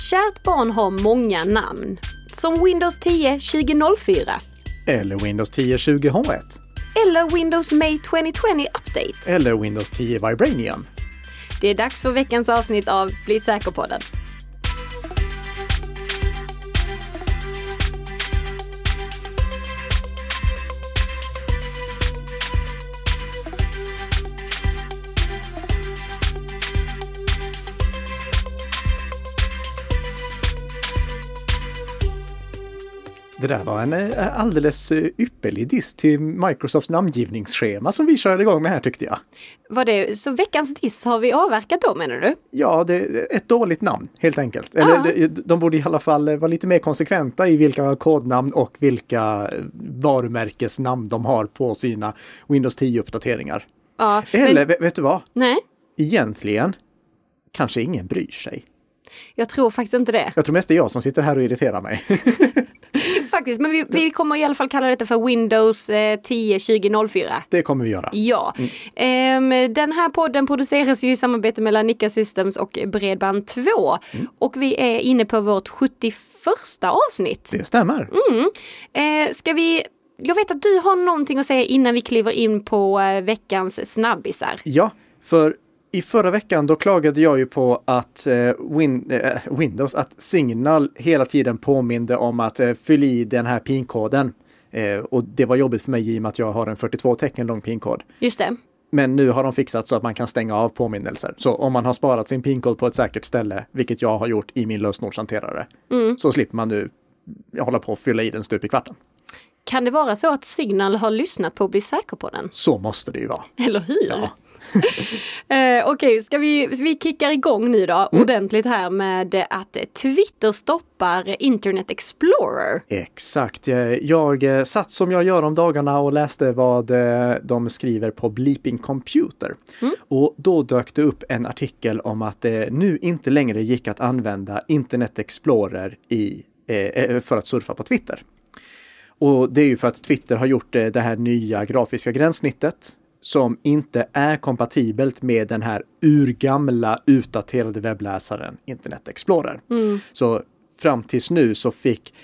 Kärt barn har många namn. Som Windows 10 2004. Eller Windows 10 20H1. Eller Windows May 2020 Update. Eller Windows 10 Vibranium. Det är dags för veckans avsnitt av Bli säker-podden. Där var en eh, alldeles eh, ypperlig diss till Microsofts namngivningsschema som vi körde igång med här tyckte jag. Var det, så veckans diss har vi avverkat då menar du? Ja, det är ett dåligt namn helt enkelt. Eller Ja. de, de borde i alla fall vara lite mer konsekventa i vilka kodnamn och vilka varumärkesnamn de har på sina Windows 10-uppdateringar. Ja, Eller men, vet, vet du vad? nej, Egentligen kanske ingen bryr sig. jag tror faktiskt inte det. Jag tror mest det är jag som sitter här och irriterar mig. Faktiskt, men vi, vi kommer i alla fall kalla detta för Windows eh, 10 2004. Det kommer vi göra. Ja. Ehm, den här podden produceras ju i samarbete mellan Nika Systems och Bredband2. Och vi är inne på vårt 71 avsnitt. Det stämmer. Eh, ska vi... Jag vet att du har någonting att säga innan vi kliver in på eh, veckans snabbisar. Ja, för i förra veckan då klagade jag ju på att eh, Win eh, Windows, att Signal hela tiden påminde om att eh, fylla i den här pinkoden. Eh, och det var jobbigt för mig i och med att jag har en 42 tecken lång pinkod. Just det. Men nu har de fixat så att man kan stänga av påminnelser. Så om man har sparat sin pinkod på ett säkert ställe, vilket jag har gjort i min lösenordshanterare, så slipper man nu hålla på att fylla i den stup i kvarten. Kan det vara så att Signal har lyssnat på Bli säker på den? Så måste det ju vara. Eller hur? Ja. Eh, Okej, ska vi, vi kickar igång nu då ordentligt här med att Twitter stoppar Internet Explorer. Exakt. Eh, Jag eh, satt som jag gör om dagarna och läste vad eh, de skriver på Bleeping Computer. Och då dök det upp en artikel om att det nu inte längre gick att använda Internet Explorer i, eh, för att surfa på Twitter. Och det är ju för att Twitter har gjort det här nya grafiska gränssnittet som inte är kompatibelt med den här urgamla utdaterade webbläsaren Internet Explorer. Så fram tills nu så fick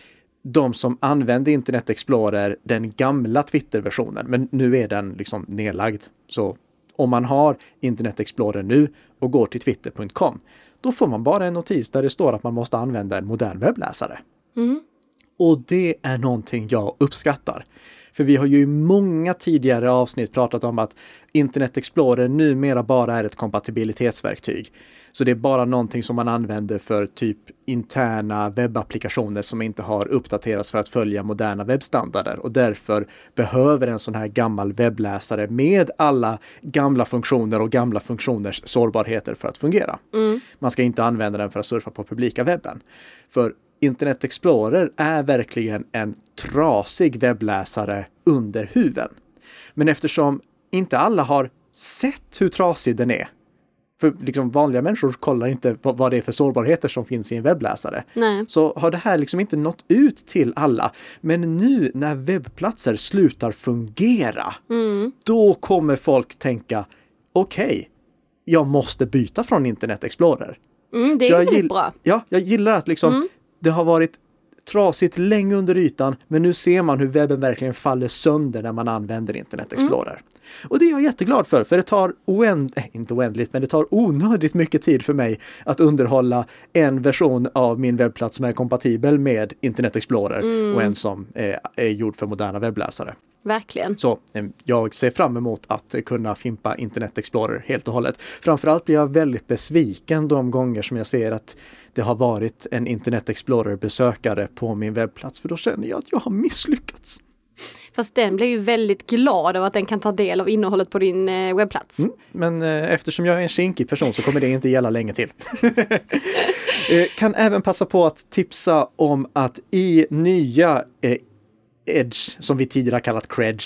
de som använde Internet Explorer den gamla Twitter-versionen, men nu är den liksom nedlagd. Så om man har Internet Explorer nu och går till twitter.com, då får man bara en notis där det står att man måste använda en modern webbläsare. Och det är någonting jag uppskattar. För vi har ju i många tidigare avsnitt pratat om att Internet Explorer numera bara är ett kompatibilitetsverktyg. Så det är bara någonting som man använder för typ interna webbapplikationer som inte har uppdaterats för att följa moderna webbstandarder och därför behöver en sån här gammal webbläsare med alla gamla funktioner och gamla funktioners sårbarheter för att fungera. Man ska inte använda den för att surfa på publika webben. För Internet Explorer är verkligen en trasig webbläsare under huven. Men eftersom inte alla har sett hur trasig den är, för liksom vanliga människor kollar inte vad, det är för sårbarheter som finns i en webbläsare, Nej. så har det här liksom inte nått ut till alla. Men nu när webbplatser slutar fungera, då kommer folk tänka, okej, jag måste byta från Internet Explorer. Mm, det är väldigt bra. Ja, jag gillar att liksom det har varit trasigt länge under ytan, men nu ser man hur webben verkligen faller sönder när man använder Internet Explorer. Och det är jag jätteglad för, för det tar oänd, äh, inte oändligt, men det tar onödigt mycket tid för mig att underhålla en version av min webbplats som är kompatibel med Internet Explorer och en som eh, är gjord för moderna webbläsare. Verkligen. Så eh, jag ser fram emot att kunna fimpa Internet Explorer helt och hållet. Framförallt blir jag väldigt besviken de gånger som jag ser att det har varit en Internet Explorer-besökare på min webbplats, för då känner jag att jag har misslyckats. Fast den blir ju väldigt glad av att den kan ta del av innehållet på din eh, webbplats. Men eh, eftersom jag är en kinkig person så kommer det inte gälla länge till. kan även passa på att tipsa om att i nya Edge, som vi tidigare kallat Credge,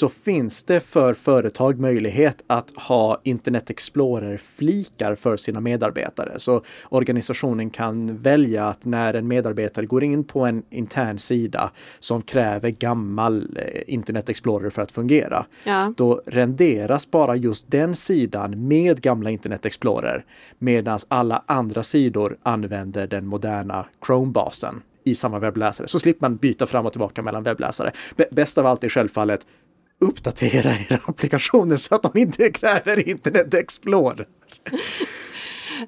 så finns det för företag möjlighet att ha Internet Explorer-flikar för sina medarbetare. Så organisationen kan välja att när en medarbetare går in på en intern sida som kräver gammal eh, Internet Explorer för att fungera, Ja. då renderas bara just den sidan med gamla Internet Explorer medan alla andra sidor använder den moderna Chrome-basen i samma webbläsare. Så slipper man byta fram och tillbaka mellan webbläsare. Bäst av allt är självfallet uppdatera era applikationer så att de inte kräver Internet Explorer.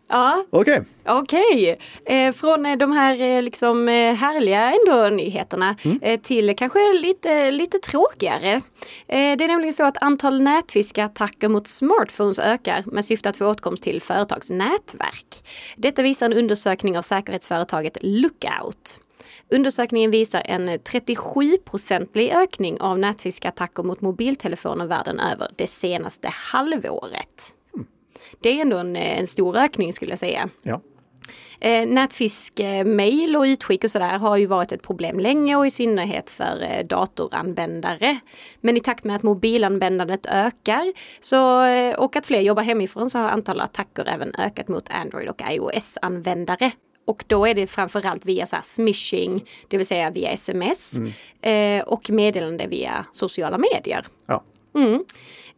Ja, Okej, Okej, eh, från eh, de här eh, liksom eh, härliga ändå nyheterna eh, till kanske lite, lite tråkigare. Det är nämligen så att antal nätfiskattacker mot smartphones ökar med syfte att få åtkomst till företagsnätverk. Detta visar en undersökning av säkerhetsföretaget Lookout. Undersökningen visar en 37-procentig ökning av nätfiskattacker mot mobiltelefoner världen över det senaste halvåret. Det är ändå en, en stor ökning skulle jag säga. ja. Eh, nätfisk, eh, mail och utskick och sådär har ju varit ett problem länge och i synnerhet för eh, datoranvändare. Men i takt med att mobilanvändandet ökar så, eh, och att fler jobbar hemifrån så har antalet attacker även ökat mot Android och iOS-användare. Och då är det framförallt via så smishing, det vill säga via sms eh, och meddelande via sociala medier. ja.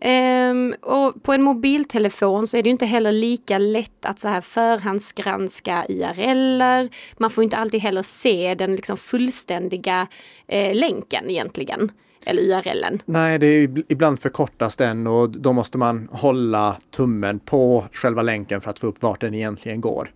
Ehm, och på en mobiltelefon så är det inte heller lika lätt att så här förhandsgranska IRLer. Man får inte alltid heller se den liksom fullständiga eh, länken egentligen. Eller URLen. Nej, det är ib- ibland förkortas den och då måste man hålla tummen på själva länken för att få upp vart den egentligen går.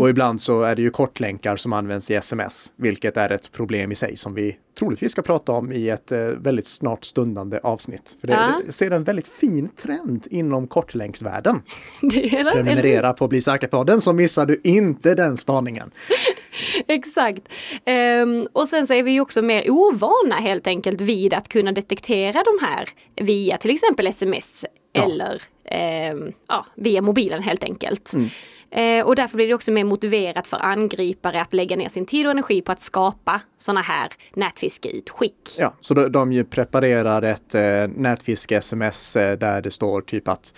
Och ibland så är det ju kortlänkar som används i sms, vilket är ett problem i sig som vi troligtvis ska prata om i ett eh, väldigt snart stundande avsnitt. För det, Ja. det ser en väldigt fin trend inom kortlänksvärlden. Är- Prenumerera på Bli säker på den så missar du inte den spaningen. Exakt. Ehm, och sen så är vi ju också mer ovana helt enkelt vid att kunna detektera de här via till exempel sms Ja. eller ehm, ja, via mobilen helt enkelt. Mm. Eh, och därför blir det också mer motiverat för angripare att lägga ner sin tid och energi på att skapa sådana här nätfiskeutskick. Ja, så de, de ju preparerar ett eh, nätfiske-sms eh, där det står typ att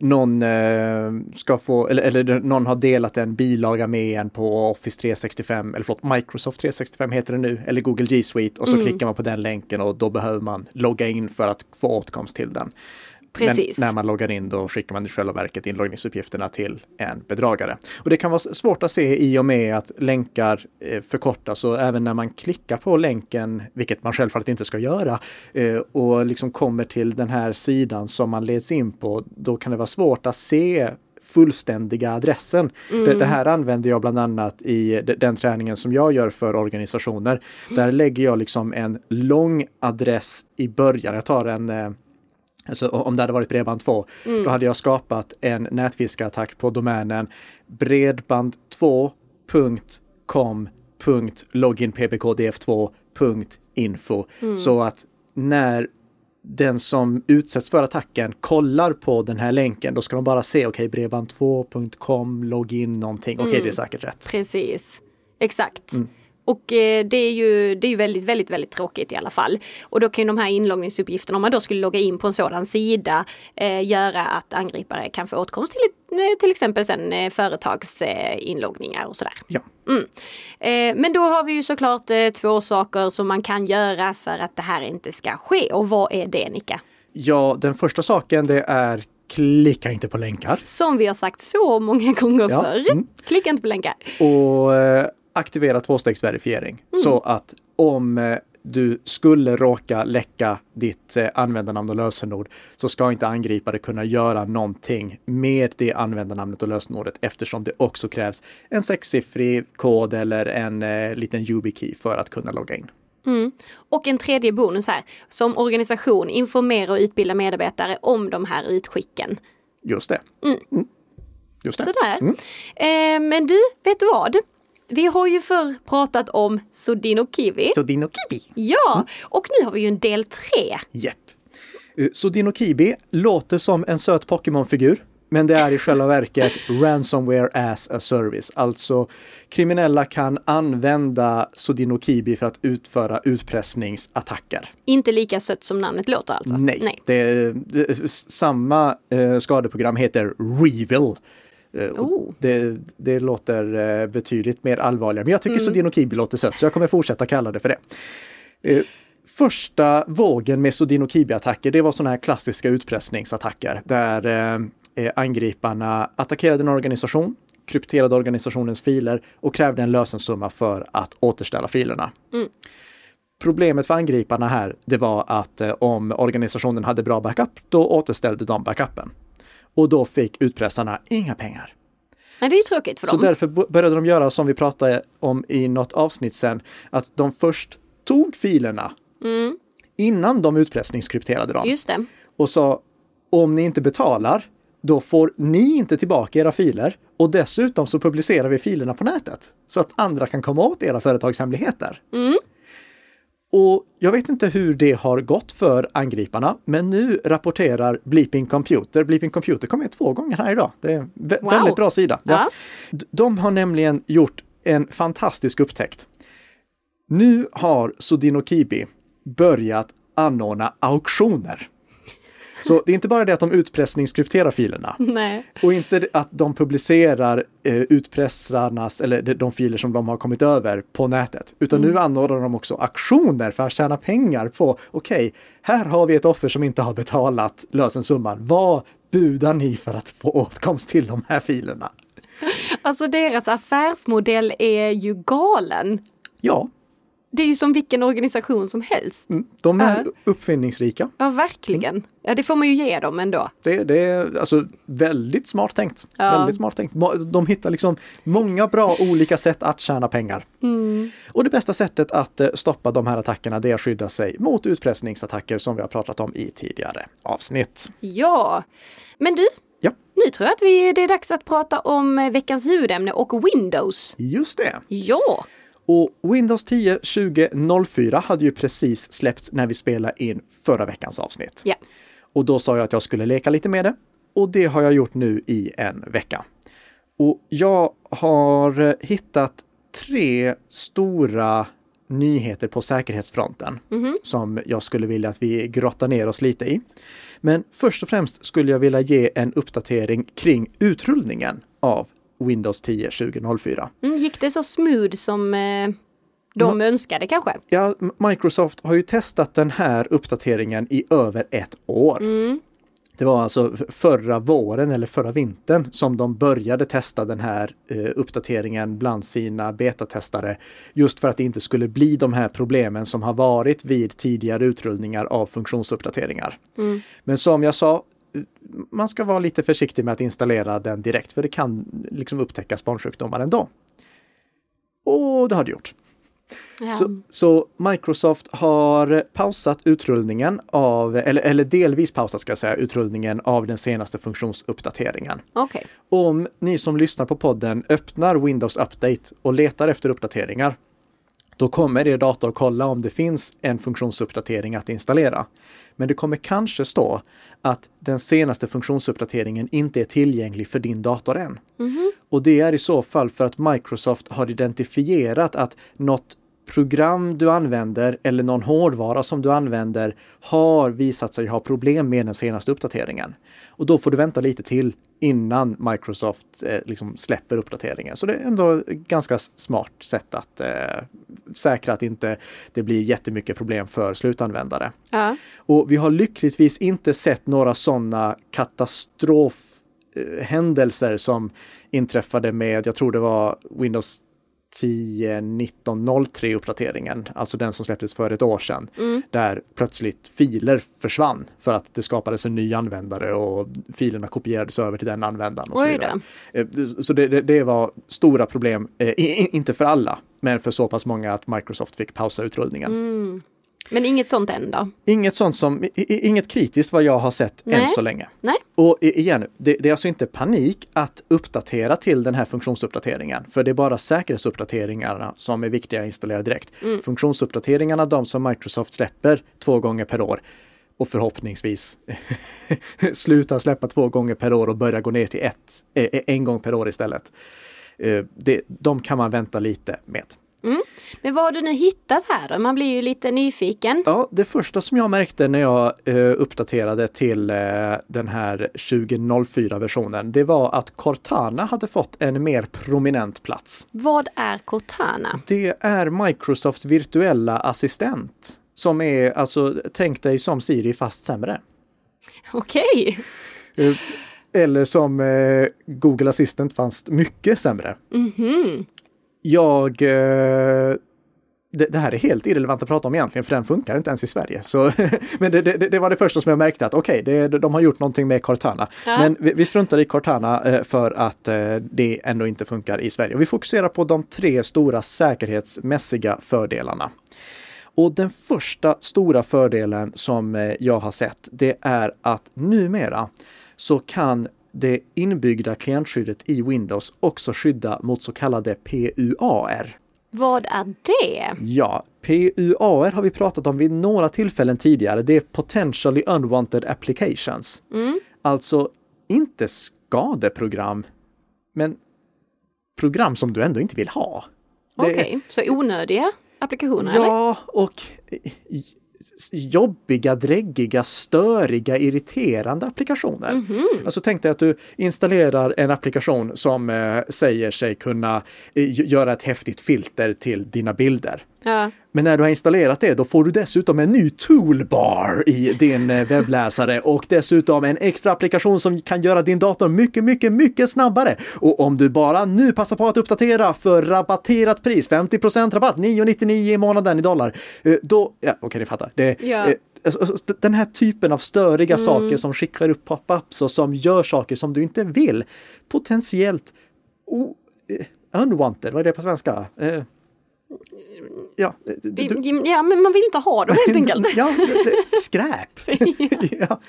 någon eh, ska få, eller, eller någon har delat en bilaga med en på Office 365, eller förlåt, Microsoft 365 heter det nu, eller Google G Suite och så klickar man på den länken och då behöver man logga in för att få åtkomst till den. Precis. Men när man loggar in då skickar man i själva verket inloggningsuppgifterna till en bedragare. Och det kan vara svårt att se i och med att länkar eh, förkortas och även när man klickar på länken, vilket man självfallet inte ska göra, eh, och liksom kommer till den här sidan som man leds in på, då kan det vara svårt att se fullständiga adressen. Det, det här använder jag bland annat i de- den träningen som jag gör för organisationer. Där lägger jag liksom en lång adress i början. Jag tar en eh, Alltså om det hade varit Bredband2, då hade jag skapat en nätfiskattack på domänen bredband2.com.loginppkdf2.info. Så att när den som utsätts för attacken kollar på den här länken, då ska de bara se, okej, bredband2.com, login någonting, okej, det är säkert rätt. Precis, exakt. Mm. Och eh, det är ju, det är ju väldigt, väldigt, väldigt tråkigt i alla fall. Och då kan ju de här inloggningsuppgifterna, om man då skulle logga in på en sådan sida, eh, göra att angripare kan få åtkomst till eh, till exempel sen eh, företagsinloggningar inloggningar och sådär. Ja. Mm. Men då har vi ju såklart två saker som man kan göra för att det här inte ska ske. Och vad är det Nika? ja, den första saken det är klicka inte på länkar. Som vi har sagt så många gånger Ja, förr. mm. Klicka inte på länkar. och aktivera tvåstegsverifiering. Så att om eh, du skulle råka läcka ditt eh, användarnamn och lösenord så ska inte angripare kunna göra någonting med det användarnamnet och lösenordet eftersom det också krävs en sexsiffrig kod eller en eh, liten YubiKey för att kunna logga in. Och en tredje bonus här, som organisation informera och utbilda medarbetare om de här utskicken. Just det. Mm. Just det. Sådär. Eh, men du, vet du vad? Vi har ju förr pratat om Sodino Kiwi. Så Dino Kibi. Ja, och nu har vi ju en del tre. Jepp. Eh, Så Dino Kibi låter som en söt Pokémon-figur. men det är i själva verket ransomware as a service. Alltså kriminella kan använda Sodinokibi för att utföra utpressningsattacker. Inte lika sött som namnet låter alltså? Nej, Nej. Det, det, samma eh, skadeprogram heter Revil. Eh, oh. Det, det, låter eh, betydligt mer allvarligare, men jag tycker mm. Sodinokibi låter sött så jag kommer fortsätta kalla det för det. Eh, första vågen med Sodinokibi-attacker, det var sådana här klassiska utpressningsattacker där angriparna attackerade en organisation, krypterade organisationens filer och krävde en lösensumma för att återställa filerna. Mm. Problemet för angriparna här, det var att om organisationen hade bra backup, då återställde de backupen. Och då fick utpressarna inga pengar. Nej, det är tråkigt för dem. Så därför började de göra som vi pratade om i något avsnitt sen, att de först tog filerna mm. innan de utpressningskrypterade dem. Just det. Och sa, om ni inte betalar, då får ni inte tillbaka era filer och dessutom så publicerar vi filerna på nätet så att andra kan komma åt era företagshemligheter. Mm. Och jag vet inte hur det har gått för angriparna, men nu rapporterar Bleeping Computer. Bleeping Computer kom med två gånger här idag. Det är en wow. väldigt bra sida. Ja. De har nämligen gjort en fantastisk upptäckt. Nu har Sodinokibi börjat anordna auktioner. Så det är inte bara det att de utpressningskrypterar filerna. Nej. Och inte att de publicerar eh, utpressarnas, eller de filer som de har kommit över på nätet. Utan mm. nu anordnar de också aktioner för att tjäna pengar på, okej, okay, här har vi ett offer som inte har betalat lösensumman. Vad budar ni för att få åtkomst till de här filerna? Alltså deras affärsmodell är ju galen. Ja, det är ju som vilken organisation som helst. Mm, de är uh. uppfinningsrika. Ja, verkligen. Mm. Ja, det får man ju ge dem ändå. Det, det är alltså väldigt smart tänkt. Ja. Väldigt smart tänkt. De hittar liksom många bra olika sätt att tjäna pengar. Mm. Och det bästa sättet att eh, stoppa de här attackerna det är att skydda sig mot utpressningsattacker som vi har pratat om i tidigare avsnitt. Ja, men du, Ja. Nu tror jag att vi, det är dags att prata om eh, veckans huvudämne och Windows. Just det. Ja. Och Windows 10 2004 hade ju precis släppts när vi spelade in förra veckans avsnitt. Ja. Och då sa jag att jag skulle leka lite med det. Och det har jag gjort nu i en vecka. Och jag har hittat tre stora nyheter på säkerhetsfronten mm -hmm. som jag skulle vilja att vi grottar ner oss lite i. Men först och främst skulle jag vilja ge en uppdatering kring utrullningen av Windows 10 2004. Mm, gick det så smooth som eh, de Ma önskade kanske? Ja, Microsoft har ju testat den här uppdateringen i över ett år. Mm. Det var alltså förra våren eller förra vintern som de började testa den här eh, uppdateringen bland sina betatestare. Just för att det inte skulle bli de här problemen som har varit vid tidigare utrullningar av funktionsuppdateringar. Mm. Men som jag sa, man ska vara lite försiktig med att installera den direkt för det kan liksom upptäckas barnsjukdomar ändå. Och det har det gjort. Ja. Så, så, Microsoft har pausat utrullningen av, eller, eller delvis pausat ska jag säga, utrullningen av den senaste funktionsuppdateringen. Okay. Om ni som lyssnar på podden öppnar Windows Update och letar efter uppdateringar då kommer er dator kolla om det finns en funktionsuppdatering att installera. Men det kommer kanske stå att den senaste funktionsuppdateringen inte är tillgänglig för din dator än. Mm -hmm. Och det är i så fall för att Microsoft har identifierat att något program du använder eller någon hårdvara som du använder har visat sig ha problem med den senaste uppdateringen. Och då får du vänta lite till innan Microsoft eh, liksom släpper uppdateringen. Så det är ändå ett ganska smart sätt att eh, säkra att inte det blir jättemycket problem för slutanvändare. Ja. Och vi har lyckligtvis inte sett några sådana katastrofhändelser som inträffade med, jag tror det var Windows 10, 19, 03 uppdateringen, alltså den som släpptes för ett år sedan, mm. där plötsligt filer försvann för att det skapades en ny användare och filerna kopierades över till den användaren. Och så vidare. Eh, så det, det, det, var stora problem, eh, inte för alla, men för så pass många att Microsoft fick pausa utrullningen. Mm. Men inget sånt än då? Inget sånt som, inget kritiskt vad jag har sett Nej. än så länge. Nej. Och igen, det, det, är alltså inte panik att uppdatera till den här funktionsuppdateringen, för det är bara säkerhetsuppdateringarna som är viktiga att installera direkt. Mm. Funktionsuppdateringarna, de som Microsoft släpper två gånger per år, och förhoppningsvis sluta släppa två gånger per år och börja gå ner till ett, eh, en gång per år istället. Eh, det, de kan man vänta lite med. Mm. Men vad har du nu hittat här då? Man blir ju lite nyfiken. Ja, det första som jag märkte när jag eh, uppdaterade till eh, den här 2004-versionen, det var att Cortana hade fått en mer prominent plats. Vad är Cortana? Det är Microsofts virtuella assistent som är, alltså, tänk dig som Siri fast sämre. Okej. Eh, eller som eh, Google Assistant fast mycket sämre. Mhm. Jag... Eh, det, det här är helt irrelevant att prata om egentligen, för den funkar inte ens i Sverige. Så, men det, det, det var det första som jag märkte att okej, okay, de har gjort någonting med Cortana. Ja. Men vi, vi struntar i Cortana eh, för att eh, det ändå inte funkar i Sverige. Och vi fokuserar på de tre stora säkerhetsmässiga fördelarna. Och den första stora fördelen som jag har sett, det är att numera så kan det inbyggda klientskyddet i Windows också skydda mot så kallade PUAR. Vad är det? Ja, PUAR har vi pratat om vid några tillfällen tidigare. Det är Potentially Unwanted Applications. Mm. Alltså inte skadeprogram, men program som du ändå inte vill ha. Okej, så onödiga applikationer eller? Ja, och jobbiga, dräggiga, störiga, irriterande applikationer. Mhm. Alltså tänk dig att du installerar en applikation som eh, säger sig kunna eh, göra ett häftigt filter till dina bilder. Ja. Men när du har installerat det, då får du dessutom en ny toolbar i din eh, webbläsare och dessutom en extra applikation som kan göra din dator mycket, mycket, mycket snabbare. Och om du bara nu passar på att uppdatera för rabatterat pris, 50% rabatt, 9,99 i månaden i dollar, eh, då, ja okej ni fattar. Det, Ja. eh, alltså, alltså, den här typen av störiga saker som skickar upp pop-ups och som gör saker som du inte vill, potentiellt unwanted, vad är det på svenska? Eh, ja, du, du, Ja, men man vill inte ha dem helt enkelt. ja, det, det, skräp. ja.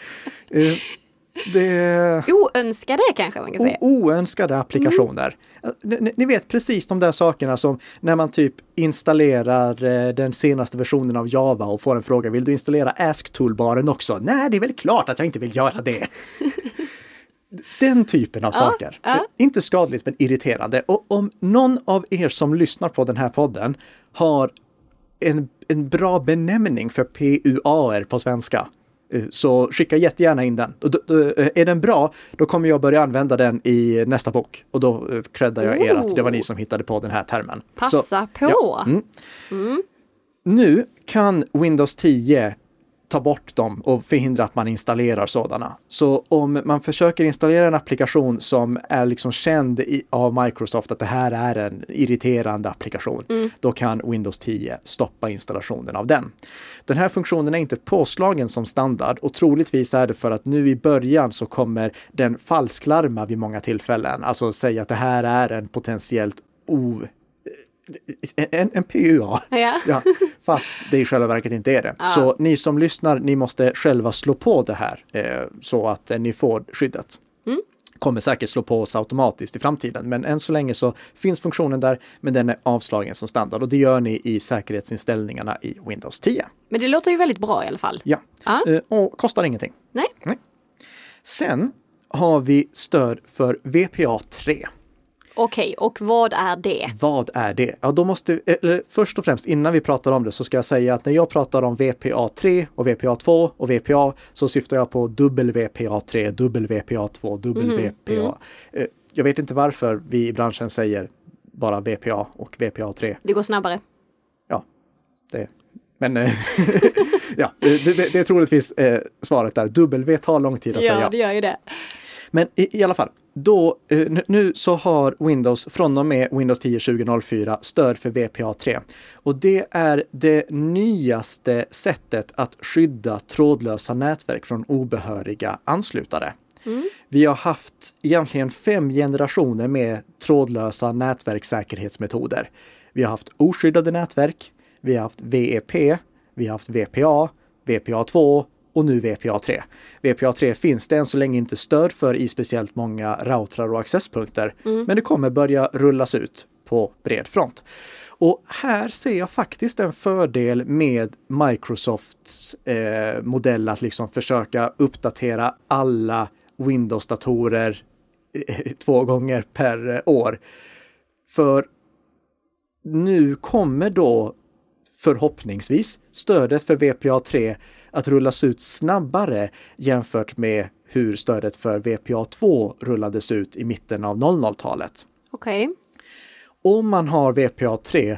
Eh, Det Oönskade kanske man kan säga. oönskade applikationer. Ni, ni vet precis de där sakerna som när man typ installerar eh, den senaste versionen av Java och får en fråga, vill du installera Ask-toolbaren också? Nej, det är väl klart att jag inte vill göra det. Den typen av saker. ja. Inte skadligt men irriterande. Och om någon av er som lyssnar på den här podden har en, en bra benämning för PUAR på svenska, eh, så skicka jättegärna in den. Och eh, är den bra, då kommer jag börja använda den i nästa bok. Och då eh, creddar jag er att det var ni som hittade på den här termen. Passa Så, på. ja, mm. Nu kan Windows 10 ta bort dem och förhindra att man installerar sådana. Så om man försöker installera en applikation som är liksom känd i, av Microsoft att det här är en irriterande applikation, då kan Windows 10 stoppa installationen av den. Den här funktionen är inte påslagen som standard och troligtvis är det för att nu i början så kommer den falsklarma vid många tillfällen, alltså säga att det här är en potentiellt o en, en PUA. Ja. Ja, fast det i själva verket inte är det. Så ni som lyssnar, ni måste själva slå på det här eh, så att eh, ni får skyddet. Kommer säkert slå på oss automatiskt i framtiden, men än så länge så finns funktionen där, men den är avslagen som standard och det gör ni i säkerhetsinställningarna i Windows 10. Men det låter ju väldigt bra i alla fall. Ja, Ja. Eh, och kostar ingenting. Nej? Sen har vi stöd för VPA 3. Okej, och vad är det? Vad är det? Ja, då måste, eller först och främst innan vi pratar om det så ska jag säga att när jag pratar om VPA 3 och VPA 2 och VPA så syftar jag på WPA 3, WPA 2, WPA. Eh, Jag vet inte varför vi i branschen säger bara VPA och VPA 3. Det går snabbare. Ja, det, men eh, ja, det, det, det är troligtvis eh, svaret där. W tar lång tid att säga. det gör ju det. Men i, i alla fall, då, eh, nu- så har Windows från och med Windows 10 2004 stöd för VPA 3. Och det är det nyaste sättet att skydda trådlösa nätverk från obehöriga anslutare. Vi har haft egentligen fem generationer med trådlösa nätverkssäkerhetsmetoder. Vi har haft oskyddade nätverk, vi har haft VEP, vi har haft VPA, VPA 2 och nu VPA 3. VPA 3 finns det än så länge inte stöd för i speciellt många routrar och accesspunkter, men det kommer börja rullas ut på bred front. Och här ser jag faktiskt en fördel med Microsofts eh, modell att liksom försöka uppdatera alla Windows-datorer eh, två gånger per år. För nu kommer då förhoppningsvis stödet för VPA3 att rullas ut snabbare jämfört med hur stödet för VPA2 rullades ut i mitten av 00-talet. Okej. Okay. Om man har VPA3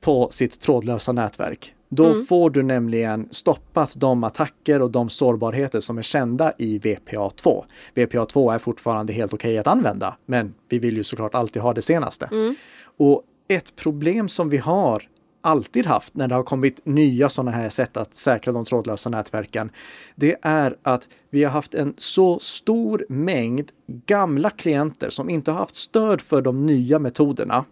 på sitt trådlösa nätverk, då mm. får du nämligen stoppat de attacker och de sårbarheter som är kända i VPA2. VPA2 är fortfarande helt okej okay att använda, men vi vill ju såklart alltid ha det senaste. Mm. Och ett problem som vi har alltid haft när det har kommit nya sådana här sätt att säkra de trådlösa nätverken, det är att vi har haft en så stor mängd gamla klienter som inte har haft stöd för de nya metoderna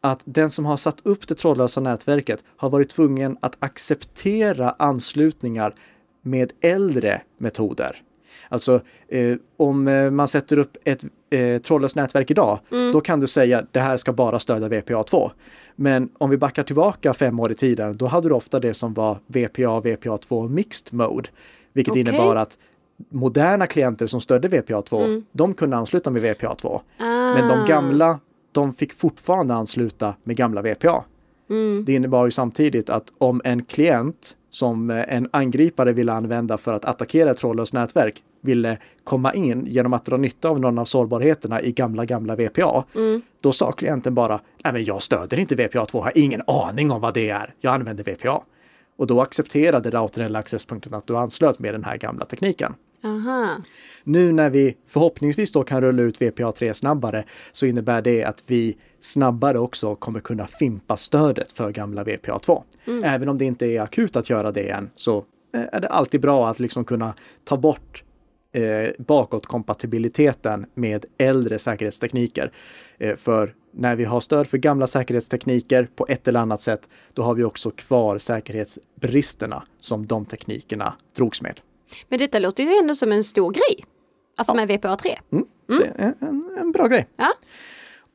att den som har satt upp det trådlösa nätverket har varit tvungen att acceptera anslutningar med äldre metoder. Alltså eh, om eh, man sätter upp ett eh, trådlöst nätverk idag, mm. då kan du säga det här ska bara stödja VPA2. Men om vi backar tillbaka fem år i tiden, då hade du ofta det som var VPA, VPA2 Mixed Mode. Vilket okay. innebar att moderna klienter som stödde VPA2, mm. de kunde ansluta med VPA2. Ah. Men de gamla, de fick fortfarande ansluta med gamla VPA. Mm. Det innebar ju samtidigt att om en klient som eh, en angripare ville använda för att attackera ett trådlöst nätverk ville komma in genom att dra nytta av någon av sårbarheterna i gamla, gamla VPA. Mm. Då sa klienten bara, nej men jag stöder inte VPA2, har ingen aning om vad det är. Jag använder VPA. Och då accepterade routern eller accesspunkten att du anslöt med den här gamla tekniken. Aha. Nu när vi förhoppningsvis då kan rulla ut VPA3 snabbare så innebär det att vi snabbare också kommer kunna fimpa stödet för gamla VPA2. Mm. Även om det inte är akut att göra det än så eh, är det alltid bra att liksom kunna ta bort eh, bakåtkompatibiliteten med äldre säkerhetstekniker. Eh, för när vi har stöd för gamla säkerhetstekniker på ett eller annat sätt, då har vi också kvar säkerhetsbristerna som de teknikerna drogs med. Men detta låter ju ändå som en stor grej. Alltså ja. med VPA3. Mm, mm. Det är en, en bra grej. Ja.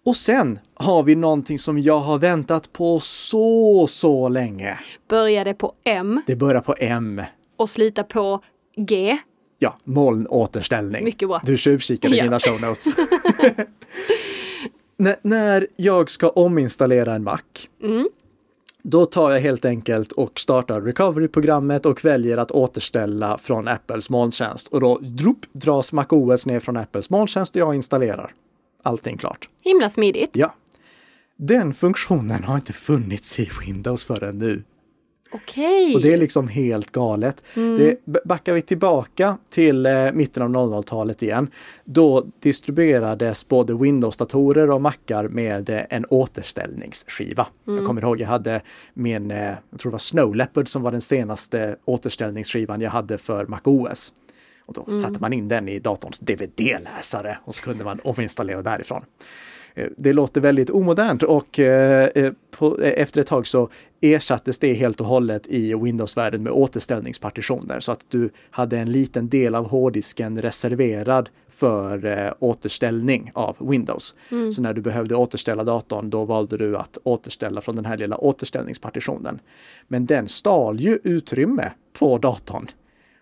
Och sen har vi någonting som jag har väntat på så, så länge. Började på M. Det börjar på M. Och slita på G. Ja, molnåterställning. Mycket bra. Du tjuvkikade i ja. mina show notes. när jag ska ominstallera en Mac, mm. då tar jag helt enkelt och startar recovery-programmet och väljer att återställa från Apples molntjänst. Och då drup, dras MacOS ner från Apples molntjänst och jag installerar. Allting klart. Himla smidigt. Ja. Den funktionen har inte funnits i Windows förrän nu. Okej. Och det är liksom helt galet. Mm. Det, backar vi tillbaka till eh, mitten av 00-talet igen, då distribuerades både Windows-datorer och Macar med eh, en återställningsskiva. Mm. Jag kommer ihåg, jag hade min, eh, jag tror det var Snow Leopard som var den senaste återställningsskivan jag hade för MacOS. Och då mm. satte man in den i datorns DVD-läsare och så kunde man ominstallera därifrån. Eh, det låter väldigt omodernt och eh, eh, efter ett tag så ersattes det helt och hållet i Windows-världen med återställningspartitioner så att du hade en liten del av hårddisken reserverad för återställning av Windows. Mm. Så när du behövde återställa datorn, då valde du att återställa från den här lilla återställningspartitionen. Men den stal ju utrymme på datorn.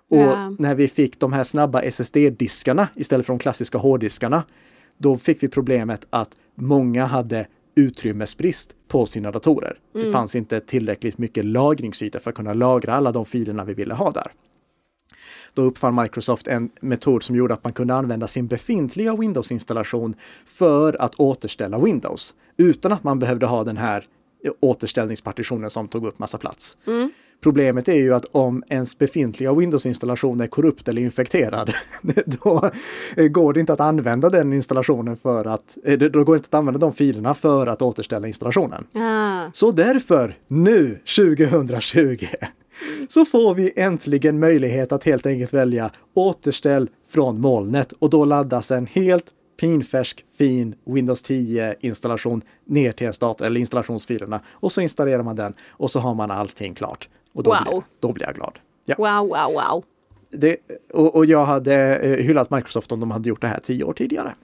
Och yeah. när vi fick de här snabba SSD-diskarna istället för de klassiska hårddiskarna, då fick vi problemet att många hade utrymmesbrist på sina datorer. Mm. Det fanns inte tillräckligt mycket lagringsyta för att kunna lagra alla de filerna vi ville ha där. Då uppfann Microsoft en metod som gjorde att man kunde använda sin befintliga Windows-installation för att återställa Windows utan att man behövde ha den här återställningspartitionen som tog upp massa plats. Mm. Problemet är ju att om ens befintliga Windows-installation är korrupt eller infekterad, då går det inte att använda den installationen för att, eh, då går det inte att använda de filerna för att återställa installationen. Ah. Så därför, nu 2020, så får vi äntligen möjlighet att helt enkelt välja återställ från molnet och då laddas en helt pinfärsk, fin Windows 10 installation ner till ens dator eller installationsfilerna och så installerar man den och så har man allting klart. Och då, wow. blir, då blir jag glad. Ja. Wow, wow, wow. Det, och, och, jag hade eh, hyllat Microsoft om de hade gjort det här tio år tidigare.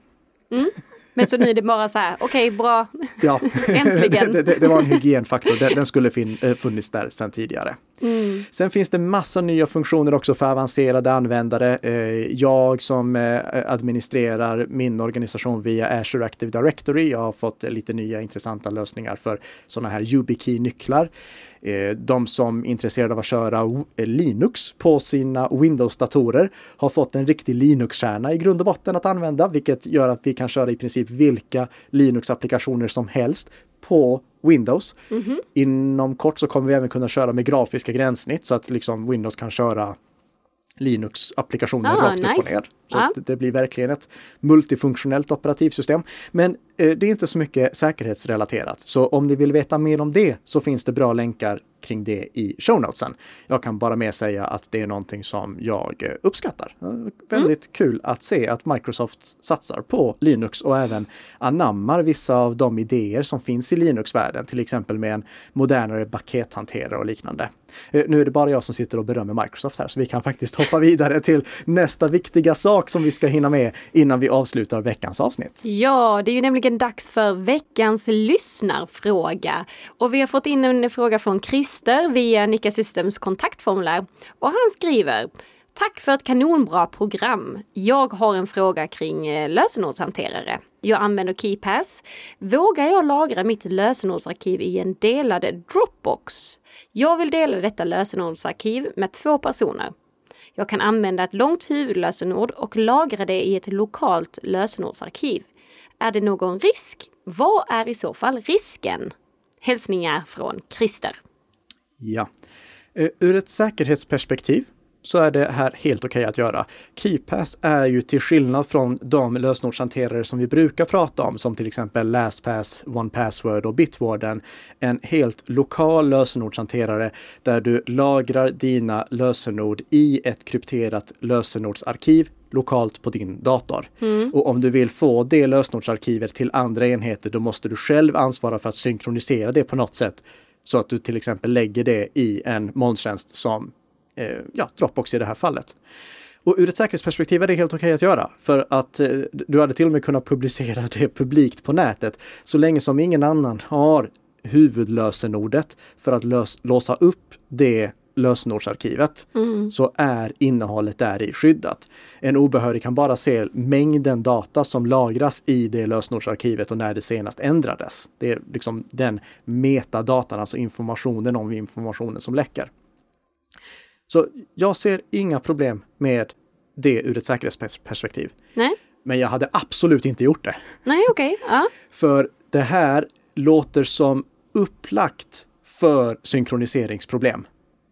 Mm. Men så nu är det bara så här, okej okay, bra, ja. äntligen. det, det, det, var en hygienfaktor, den, den skulle fin, eh, funnits där sedan tidigare. Mm. Sen finns det massa nya funktioner också för avancerade användare. Eh, jag som eh, administrerar min organisation via Azure Active Directory, jag har fått lite nya intressanta lösningar för sådana här YubiKey-nycklar. Eh, de som är intresserade av att köra Linux på sina Windows-datorer har fått en riktig Linux-kärna i grund och botten att använda, vilket gör att vi kan köra i princip vilka Linux-applikationer som helst på Windows. Mm -hmm. Inom kort så kommer vi även kunna köra med grafiska gränssnitt så att liksom Windows kan köra Linux-applikationer ah, rakt nice. upp och ner. Så ah. det, blir verkligen ett multifunktionellt operativsystem. Men det är inte så mycket säkerhetsrelaterat. Så om ni vill veta mer om det så finns det bra länkar kring det i show notesen. Jag kan bara mer säga att det är någonting som jag eh, uppskattar. Väldigt mm. kul att se att Microsoft satsar på Linux och även anammar vissa av de idéer som finns i Linux-världen, till exempel med en modernare pakethanterare och liknande. Eh, nu är det bara jag som sitter och berömmer Microsoft här, så vi kan faktiskt hoppa vidare till nästa viktiga sak som vi ska hinna med innan vi avslutar veckans avsnitt. Ja, det är ju nämligen dags för veckans lyssnarfråga. Och vi har fått in en fråga från Christer via Nika Systems kontaktformulär. Och han skriver Tack för ett kanonbra program. Jag har en fråga kring eh, lösenordshanterare. Jag använder KeyPass. Vågar jag lagra mitt lösenordsarkiv i en delad Dropbox? Jag vill dela detta lösenordsarkiv med två personer. Jag kan använda ett långt huvudlösenord och lagra det i ett lokalt lösenordsarkiv. Är det någon risk? Vad är i så fall risken? Hälsningar från Christer. Ja, eh, ur ett säkerhetsperspektiv så är det här helt okej okay att göra. KeyPass är ju till skillnad från de lösenordshanterare som vi brukar prata om, som till exempel LastPass, OnePassword och Bitwarden, en helt lokal lösenordshanterare där du lagrar dina lösenord i ett krypterat lösenordsarkiv lokalt på din dator. Mm. Och om du vill få det lösenordsarkivet till andra enheter, då måste du själv ansvara för att synkronisera det på något sätt. Så att du till exempel lägger det i en molntjänst som ja, Dropbox i det här fallet. Och ur ett säkerhetsperspektiv är det helt okej okay att göra för att eh, du hade till och med kunnat publicera det publikt på nätet så länge som ingen annan har huvudlösenordet för att lös, låsa upp det lösenordsarkivet mm. så är innehållet där i skyddat. En obehörig kan bara se mängden data som lagras i det lösenordsarkivet och när det senast ändrades. Det är liksom den metadatan, alltså informationen om informationen som läcker. Så jag ser inga problem med det ur ett säkerhetsperspektiv. Nej. Men jag hade absolut inte gjort det. Nej, okej. Okay. Ja. För det här låter som upplagt för synkroniseringsproblem.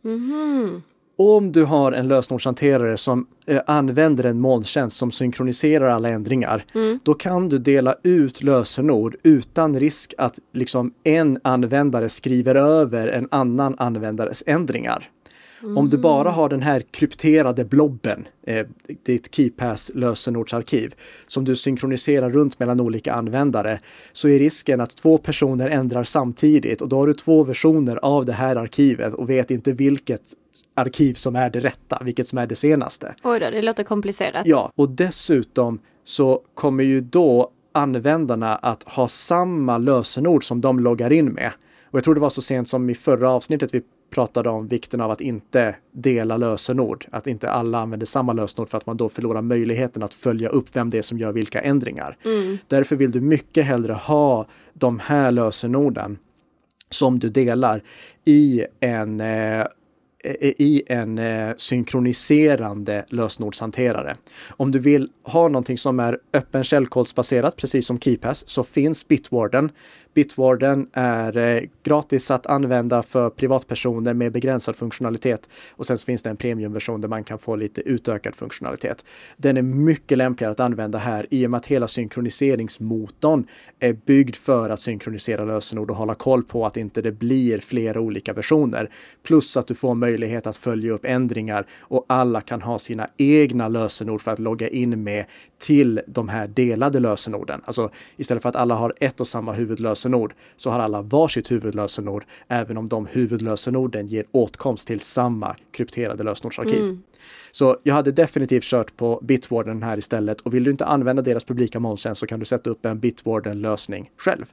Mm. Om du har en lösenordshanterare som eh, använder en molntjänst som synkroniserar alla ändringar, mm. då kan du dela ut lösenord utan risk att liksom en användare skriver över en annan användares ändringar. Mm. Om du bara har den här krypterade blobben, eh, ditt KeyPass lösenordsarkiv, som du synkroniserar runt mellan olika användare, så är risken att två personer ändrar samtidigt och då har du två versioner av det här arkivet och vet inte vilket arkiv som är det rätta, vilket som är det senaste. Oj då, det låter komplicerat. Ja, och dessutom så kommer ju då användarna att ha samma lösenord som de loggar in med. Och jag tror det var så sent som i förra avsnittet vi pratade om vikten av att inte dela lösenord, att inte alla använder samma lösenord för att man då förlorar möjligheten att följa upp vem det är som gör vilka ändringar. Mm. Därför vill du mycket hellre ha de här lösenorden som du delar i en eh, i en eh, synkroniserande lösenordshanterare. Om du vill ha någonting som är öppen källkodsbaserat, precis som KeyPass, så finns Bitwarden Bitwarden är eh, gratis att använda för privatpersoner med begränsad funktionalitet. Och sen finns det en premiumversion där man kan få lite utökad funktionalitet. Den är mycket lämpligare att använda här i och med att hela synkroniseringsmotorn är byggd för att synkronisera lösenord och hålla koll på att inte det blir flera olika versioner. Plus att du får möjlighet att följa upp ändringar och alla kan ha sina egna lösenord för att logga in med till de här delade lösenorden. Alltså istället för att alla har ett och samma huvudlösenord huvudlösenord så har alla varsitt huvudlösenord, även om de huvudlösenorden ger åtkomst till samma krypterade lösenordsarkiv. Mm. Så jag hade definitivt kört på Bitwarden här istället och vill du inte använda deras publika molntjänst så kan du sätta upp en Bitwarden-lösning själv.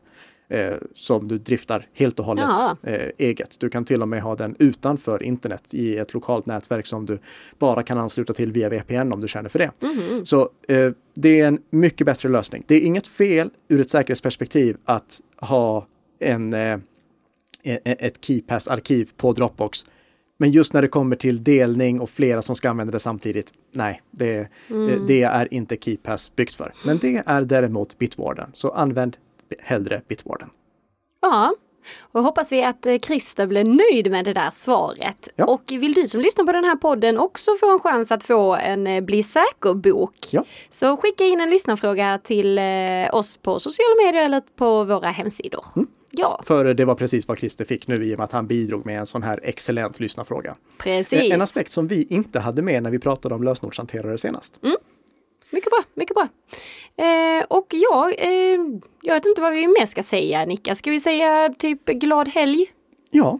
Eh, som du driftar helt och hållet eh, eget. Du kan till och med ha den utanför internet i ett lokalt nätverk som du bara kan ansluta till via VPN om du känner för det. Mm. Så eh, det är en mycket bättre lösning. Det är inget fel ur ett säkerhetsperspektiv att ha en, eh, e-, e-, ett KeyPass-arkiv på Dropbox men just när det kommer till delning och flera som ska använda det samtidigt, nej, det, mm. det är inte KeyPass byggt för. Men det är däremot Bitwarden, så använd hellre Bitwarden. Ja, och hoppas vi att eh, Christer blev nöjd med det där svaret. Ja. Och vill du som lyssnar på den här podden också få en chans att få en eh, Bli säker-bok ja. så skicka in en lyssnarfråga till eh, oss på sociala medier eller på våra hemsidor. Mm. Ja. För det var precis vad Christer fick nu i och med att han bidrog med en sån här excellent lyssnarfråga. Precis. En aspekt som vi inte hade med när vi pratade om lösenordshanterare senast. Mm. Mycket bra, mycket bra. Eh, och ja, eh, jag vet inte vad vi mer ska säga Nicka. Ska vi säga typ glad helg? Ja,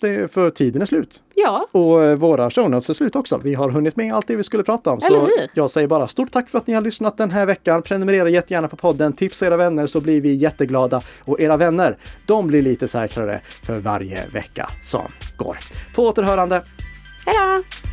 det, för tiden är slut. Ja. Och eh, våra show notes är slut också. Vi har hunnit med allt det vi skulle prata om. Eller så hur? jag säger bara stort tack för att ni har lyssnat den här veckan. Prenumerera jättegärna på podden. Tipsa era vänner så blir vi jätteglada. Och era vänner, de blir lite säkrare för varje vecka som går. På återhörande. Hej då!